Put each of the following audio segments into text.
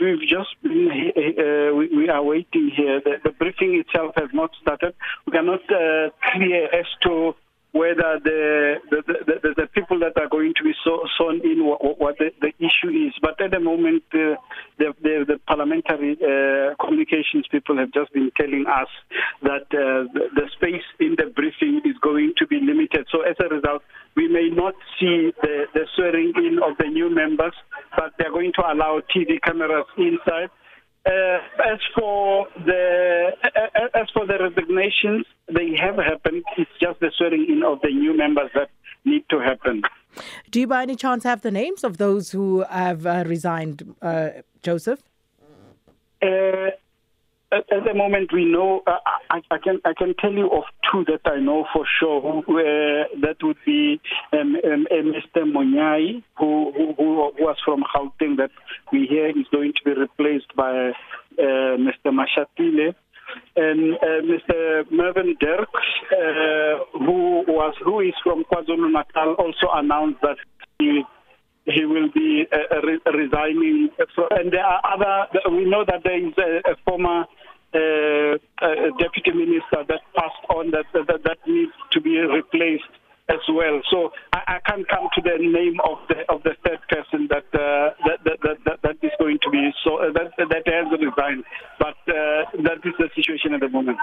we've just been, uh, we, we are waiting here. The, the briefing itself has not started. We are not uh, clear as to whether the the, the, the, the people that are going to be so, sworn in what, what the, the issue is. But at the moment, uh, the, the, the parliamentary uh, communications people have just been telling us that uh, the, the space in the briefing is going to be limited. So as a result, we may not see the, the swearing in of the new members, but they're going to allow TV cameras inside. Uh, as for the uh, as for the resignations, they have happened. It's just the swearing in of the new members that need to happen. Do you, by any chance, have the names of those who have uh, resigned, uh, Joseph? Uh, at, at the moment, we know. Uh, I, I can I can tell you of two that I know for sure. Who, uh, that would be um, um, uh, Mr. Monyai, who, who who was from Gauteng. That we hear is going to be replaced by uh, Mr. Mashatile. And uh, Mr. Mervyn Dirk, uh, who was who is from KwaZulu Natal, also announced that he he will be uh, re- resigning. So, and there are other. We know that there is a, a former uh, uh, deputy minister that passed on that, that that needs to be replaced as well. So I, I can't come to the name of the of the third person that uh, that, that, that, that that is going to be so uh, that that has resigned. But uh, that is the situation at the moment.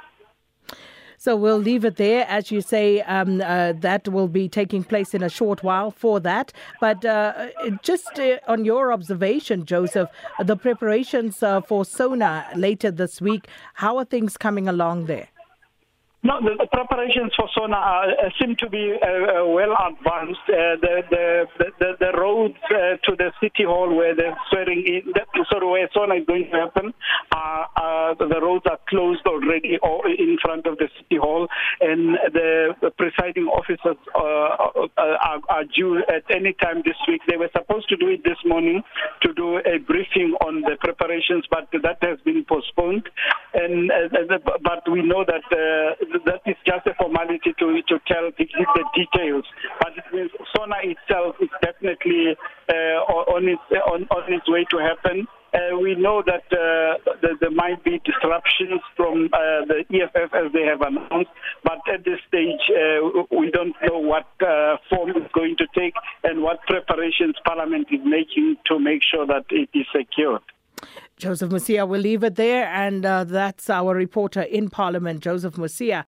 So we'll leave it there. As you say, um, uh, that will be taking place in a short while for that. But uh, just uh, on your observation, Joseph, the preparations uh, for SONA later this week, how are things coming along there? No, the, the preparations for SONA are, uh, seem to be uh, uh, well advanced. Uh, the, the, the, the roads uh, to the city hall where the swearing in, the, sorry, where SONA is going to happen, are, uh, the roads are closed already or in front of the city hall, and the, the presiding officers uh, uh, are, are due at any time this week. They were supposed to do it this morning to do a briefing on the preparations, but that has been postponed. And uh, but we know that. Uh, that is just a formality to to tell give the details. But it means SONA itself is definitely uh, on its on, on its way to happen. Uh, we know that, uh, that there might be disruptions from uh, the EFF as they have announced, but at this stage uh, we don't know what uh, form it's going to take and what preparations Parliament is making to make sure that it is secured. Joseph Musia, we'll leave it there. And uh, that's our reporter in Parliament, Joseph Musia.